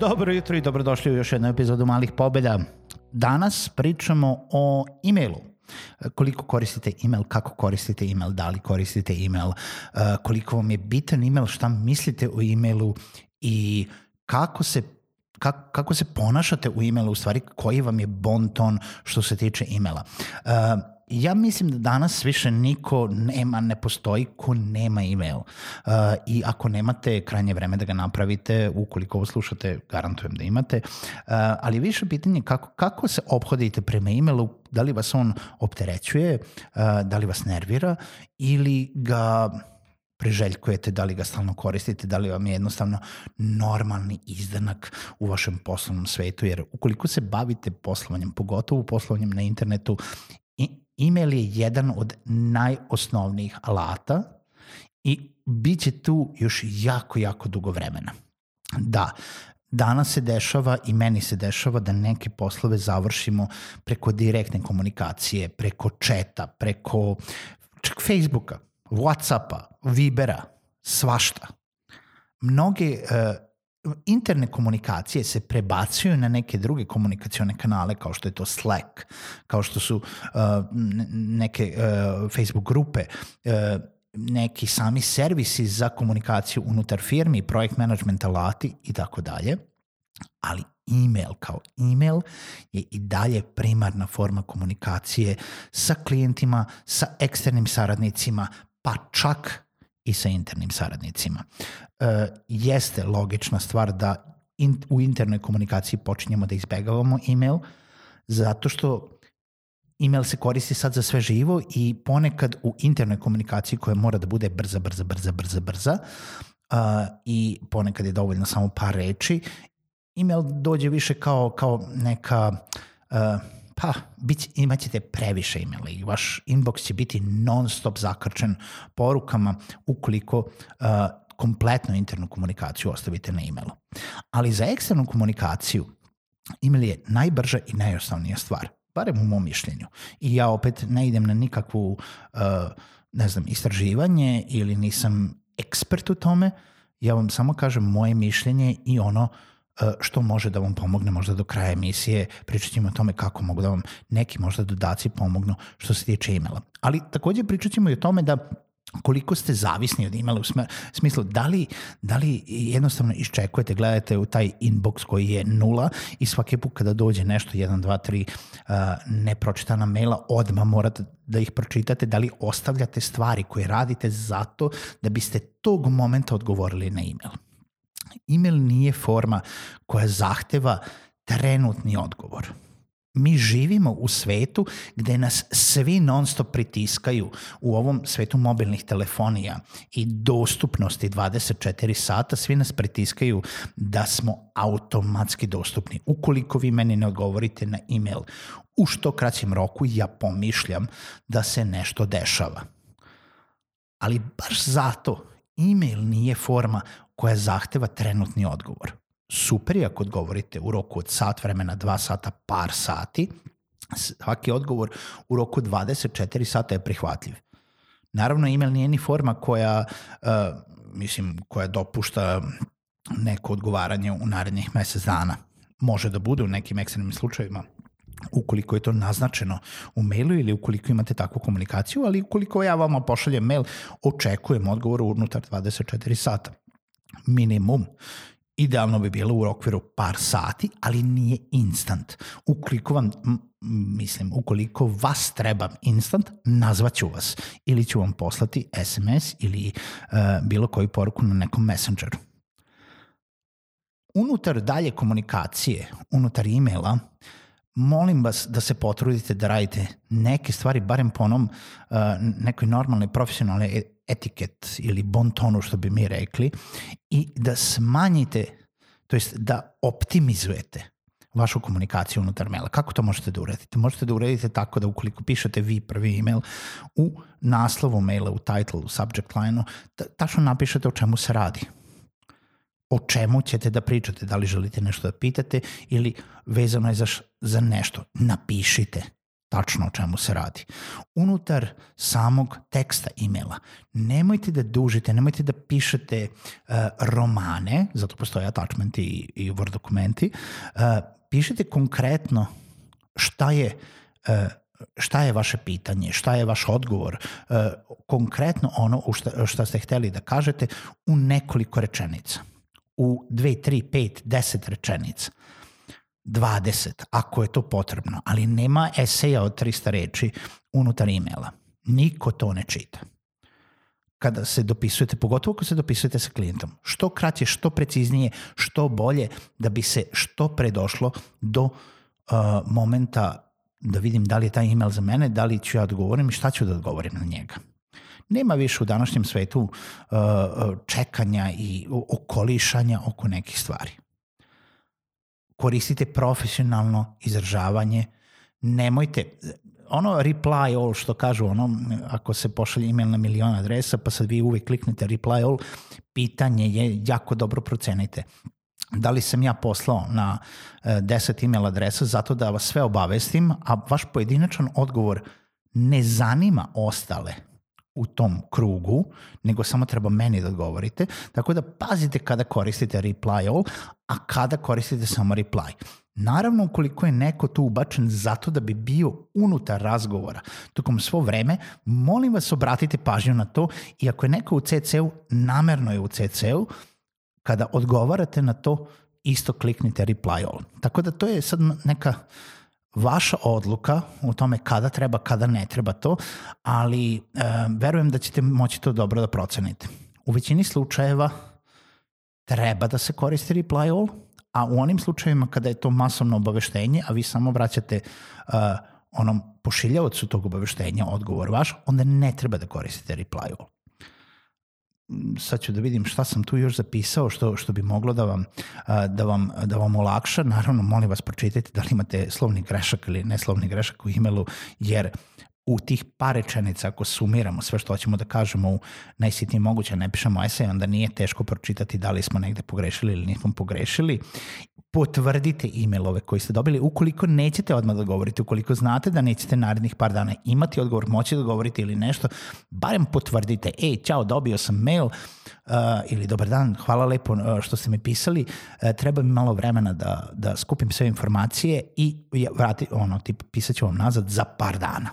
Dobro jutro i dobrodošli u još jednu epizodu Malih pobeda. Danas pričamo o emailu koliko koristite email, kako koristite email, da li koristite email, eh, koliko vam je bitan email, šta mislite o emailu i kako se kako, se ponašate u emailu, u stvari koji vam je bonton što se tiče emaila. Eh, ja mislim da danas više niko nema, ne postoji ko nema email. Uh, I ako nemate, krajnje vreme da ga napravite, ukoliko ovo slušate, garantujem da imate. Uh, ali više pitanje kako, kako se obhodite prema emailu, da li vas on opterećuje, uh, da li vas nervira ili ga preželjkujete, da li ga stalno koristite, da li vam je jednostavno normalni izdanak u vašem poslovnom svetu, jer ukoliko se bavite poslovanjem, pogotovo poslovanjem na internetu, email je jedan od najosnovnijih alata i bit će tu još jako, jako dugo vremena. Da, danas se dešava i meni se dešava da neke poslove završimo preko direktne komunikacije, preko četa, preko čak Facebooka, Whatsappa, Vibera, svašta. Mnoge uh, interne komunikacije se prebacuju na neke druge komunikacione kanale kao što je to Slack, kao što su uh, neke uh, Facebook grupe, uh, neki sami servisi za komunikaciju unutar firmi, projekt management alati i tako dalje. Ali email kao email je i dalje primarna forma komunikacije sa klijentima, sa eksternim saradnicima, pa čak i sa internim saradnicima. E, jeste logična stvar da in, u internoj komunikaciji počinjemo da izbegavamo email, zato što email se koristi sad za sve živo i ponekad u internoj komunikaciji koja mora da bude brza, brza, brza, brza, brza uh, i ponekad je dovoljno samo par reči, email dođe više kao, kao neka uh, pa bit, imaćete previše emaila i vaš inbox će biti non stop zakrčen porukama ukoliko uh, kompletnu internu komunikaciju ostavite na emailu. Ali za eksternu komunikaciju email je najbrža i najosnovnija stvar, barem u mom mišljenju. I ja opet ne idem na nikakvu, uh, ne znam, istraživanje ili nisam ekspert u tome, ja vam samo kažem moje mišljenje i ono uh, E, što može da vam pomogne možda do kraja emisije, pričat ćemo o tome kako mogu da vam neki možda dodaci pomognu što se tiče emaila. Ali takođe pričat ćemo i o tome da koliko ste zavisni od emaila u smislu da li, da li jednostavno iščekujete, gledate u taj inbox koji je nula i svaki put kada dođe nešto 1, 2, 3 nepročitana maila odmah morate da ih pročitate, da li ostavljate stvari koje radite zato da biste tog momenta odgovorili na email. Email nije forma koja zahteva trenutni odgovor. Mi živimo u svetu gde nas svi non stop pritiskaju u ovom svetu mobilnih telefonija i dostupnosti 24 sata, svi nas pritiskaju da smo automatski dostupni. Ukoliko vi meni ne odgovorite na email, u što kraćem roku ja pomišljam da se nešto dešava. Ali baš zato email nije forma koja zahteva trenutni odgovor. Super je ako odgovorite u roku od sat vremena, dva sata, par sati. Svaki odgovor u roku 24 sata je prihvatljiv. Naravno, email nije ni forma koja, uh, mislim, koja dopušta neko odgovaranje u narednih mesec dana. Može da bude u nekim ekstremnim slučajevima, ukoliko je to naznačeno u mailu ili ukoliko imate takvu komunikaciju, ali ukoliko ja vama pošaljem mail, očekujem odgovor unutar 24 sata minimum. Idealno bi bilo u okviru par sati, ali nije instant. Ukoliko vam, mislim, ukoliko vas trebam instant, nazvaću vas ili ću vam poslati SMS ili uh, bilo koju poruku na nekom messengeru. Unutar dalje komunikacije, unutar e-maila, molim vas da se potrudite da radite neke stvari, barem po onom uh, nekoj normalnoj profesionalnoj e, etiket ili bontonu što bi mi rekli i da smanjite, to jest da optimizujete vašu komunikaciju unutar maila. Kako to možete da uredite? Možete da uredite tako da ukoliko pišete vi prvi email u naslovu maila, u title, u subject line-u, tačno napišete o čemu se radi o čemu ćete da pričate, da li želite nešto da pitate ili vezano je za, za nešto. Napišite tačno o čemu se radi. Unutar samog teksta emaila nemojte da dužite, nemojte da pišete uh, romane, zato postoje attachmenti i, i Word dokumenti, uh, pišite konkretno šta je uh, šta je vaše pitanje, šta je vaš odgovor, konkretno ono šta, šta ste hteli da kažete u nekoliko rečenica u 2, 3, 5, 10 rečenica. 20, ako je to potrebno, ali nema eseja od 300 reči unutar e-maila. Niko to ne čita. Kada se dopisujete, pogotovo ako se dopisujete sa klijentom, što kraće, što preciznije, što bolje, da bi se što pre došlo do uh, momenta da vidim da li je taj email za mene, da li ću ja da odgovorim i šta ću da odgovorim na njega. Nema više u današnjem svetu uh, čekanja i okolišanja oko nekih stvari. Koristite profesionalno izražavanje, nemojte, ono reply all što kažu, ono, ako se pošalje email na milion adresa, pa sad vi uvek kliknete reply all, pitanje je, jako dobro procenite da li sam ja poslao na 10 e, email adresa zato da vas sve obavestim, a vaš pojedinačan odgovor ne zanima ostale u tom krugu, nego samo treba meni da odgovorite. Tako da pazite kada koristite reply all, a kada koristite samo reply. Naravno, ukoliko je neko tu ubačen zato da bi bio unutar razgovora tokom svo vreme, molim vas obratite pažnju na to i ako je neko u CC-u, namerno je u CC-u, kada odgovarate na to, isto kliknite reply all. Tako da to je sad neka uh, vaša odluka o tome kada treba, kada ne treba to, ali e, verujem da ćete moći to dobro da procenite. U većini slučajeva treba da se koristi reply all, a u onim slučajevima kada je to masovno obaveštenje, a vi samo vraćate e, onom pošiljavcu tog obaveštenja odgovor vaš, onda ne treba da koristite reply all sad ću da vidim šta sam tu još zapisao što što bi moglo da vam da vam da vam olakša naravno molim vas pročitajte da li imate slovni grešak ili neslovni grešak u emailu jer u tih par rečenica ako sumiramo sve što hoćemo da kažemo u najsitnije moguće ne pišemo esej onda nije teško pročitati da li smo negde pogrešili ili nismo pogrešili potvrdite e-mailove koji ste dobili. Ukoliko nećete odmah da govorite, ukoliko znate da nećete narednih par dana imati odgovor, moći da govorite ili nešto, barem potvrdite, ej, čao, dobio sam mail uh, ili dobar dan, hvala lepo što ste mi pisali, uh, treba mi malo vremena da, da skupim sve informacije i ja, vrati, ono, tip, pisat ću vam nazad za par dana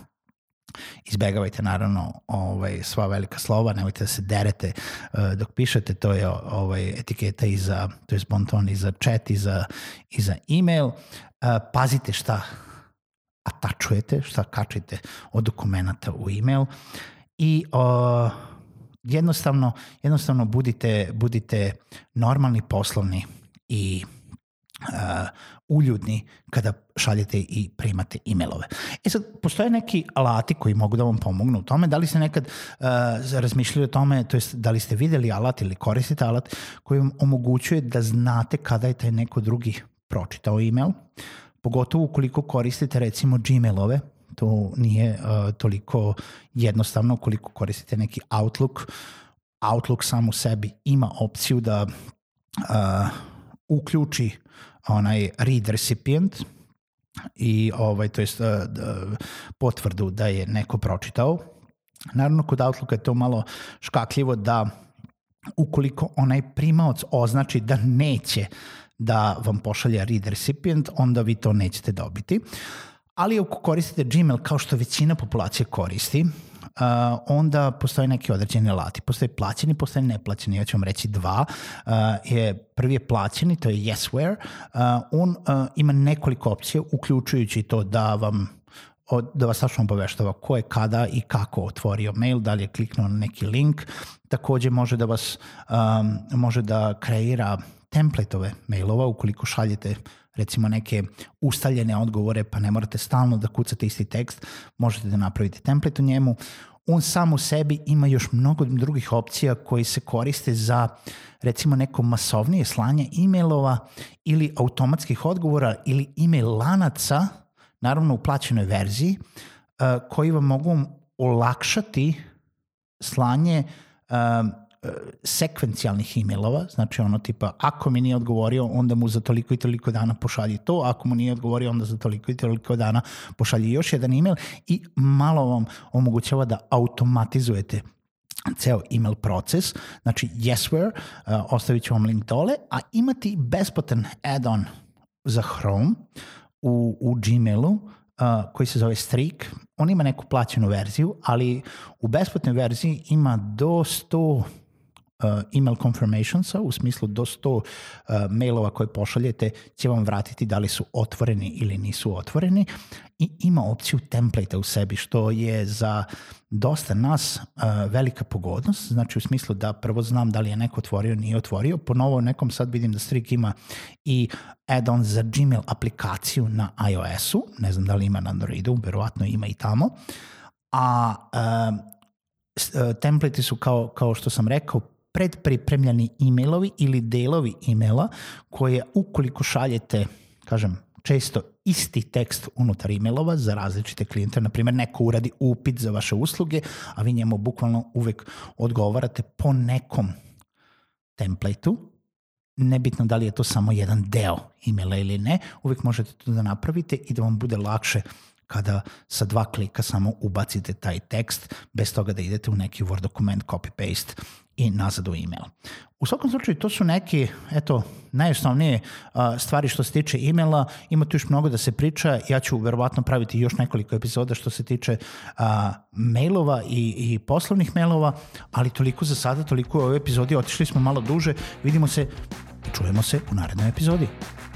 izbegavajte naravno ovaj, sva velika slova, nemojte da se derete eh, dok pišete, to je ovaj, etiketa i za, to je spontan i za chat i za, i za email. Eh, pazite šta atačujete, šta kačite od dokumenta u email i uh, jednostavno, jednostavno budite, budite normalni poslovni i uh, uljudni kada šaljete i primate e-mailove. E sad, postoje neki alati koji mogu da vam pomognu u tome. Da li ste nekad uh, razmišljali o tome, to jest da li ste videli alat ili koristite alat koji vam omogućuje da znate kada je taj neko drugi pročitao e-mail, pogotovo ukoliko koristite recimo Gmailove, to nije uh, toliko jednostavno koliko koristite neki Outlook. Outlook sam u sebi ima opciju da uh, uključi onaj read recipient i ovaj, to jest e, potvrdu da je neko pročitao. Naravno, kod Outlooka je to malo škakljivo da ukoliko onaj primaoc označi da neće da vam pošalje read recipient, onda vi to nećete dobiti. Ali ako koristite Gmail kao što većina populacije koristi, uh, onda postoje neki određeni alati. Postoje plaćeni, postoje neplaćeni. Ja ću vam reći dva. Uh, je, prvi je plaćeni, to je Yesware. Uh, on uh, ima nekoliko opcija, uključujući to da vam od, da vas tačno obaveštava ko je kada i kako otvorio mail, da li je kliknuo na neki link. Takođe može da vas um, može da kreira templateove mailova ukoliko šaljete recimo neke ustaljene odgovore pa ne morate stalno da kucate isti tekst, možete da napravite template u njemu. On sam u sebi ima još mnogo drugih opcija koji se koriste za recimo neko masovnije slanje emailova ili automatskih odgovora ili email lanaca, naravno u plaćenoj verziji, eh, koji vam mogu olakšati slanje eh, sekvencijalnih emailova, znači ono tipa ako mi nije odgovorio, onda mu za toliko i toliko dana pošalji to, ako mu nije odgovorio, onda za toliko i toliko dana pošalji još jedan email i malo vam omogućava da automatizujete ceo email proces, znači Yesware, uh, ostavit ću vam link dole, a imati besplatan add-on za Chrome u, u Gmailu, Uh, koji se zove Streak. On ima neku plaćenu verziju, ali u besplatnoj verziji ima do 100 Uh, email confirmationsa, u smislu do 100 uh, mailova koje pošaljete će vam vratiti da li su otvoreni ili nisu otvoreni i ima opciju template u sebi što je za dosta nas uh, velika pogodnost, znači u smislu da prvo znam da li je neko otvorio, nije otvorio, ponovo nekom sad vidim da Strik ima i add-on za Gmail aplikaciju na iOS-u, ne znam da li ima na Androidu, verovatno ima i tamo, a templati su kao, kao što sam rekao predpripremljeni emailovi ili delovi emaila koje ukoliko šaljete, kažem, često isti tekst unutar emailova za različite klijente. na primjer neko uradi upit za vaše usluge, a vi njemu bukvalno uvek odgovarate po nekom templateu, nebitno da li je to samo jedan deo emaila ili ne, uvek možete to da napravite i da vam bude lakše kada sa dva klika samo ubacite taj tekst bez toga da idete u neki Word dokument copy-paste i nazad u email. U svakom slučaju to su neki, eto, najosnovnije stvari što se tiče emaila, ima tu još mnogo da se priča, ja ću verovatno praviti još nekoliko epizoda što se tiče a, mailova i, i poslovnih mailova, ali toliko za sada, toliko u ovoj epizodi, otišli smo malo duže, vidimo se i čujemo se u narednoj epizodi.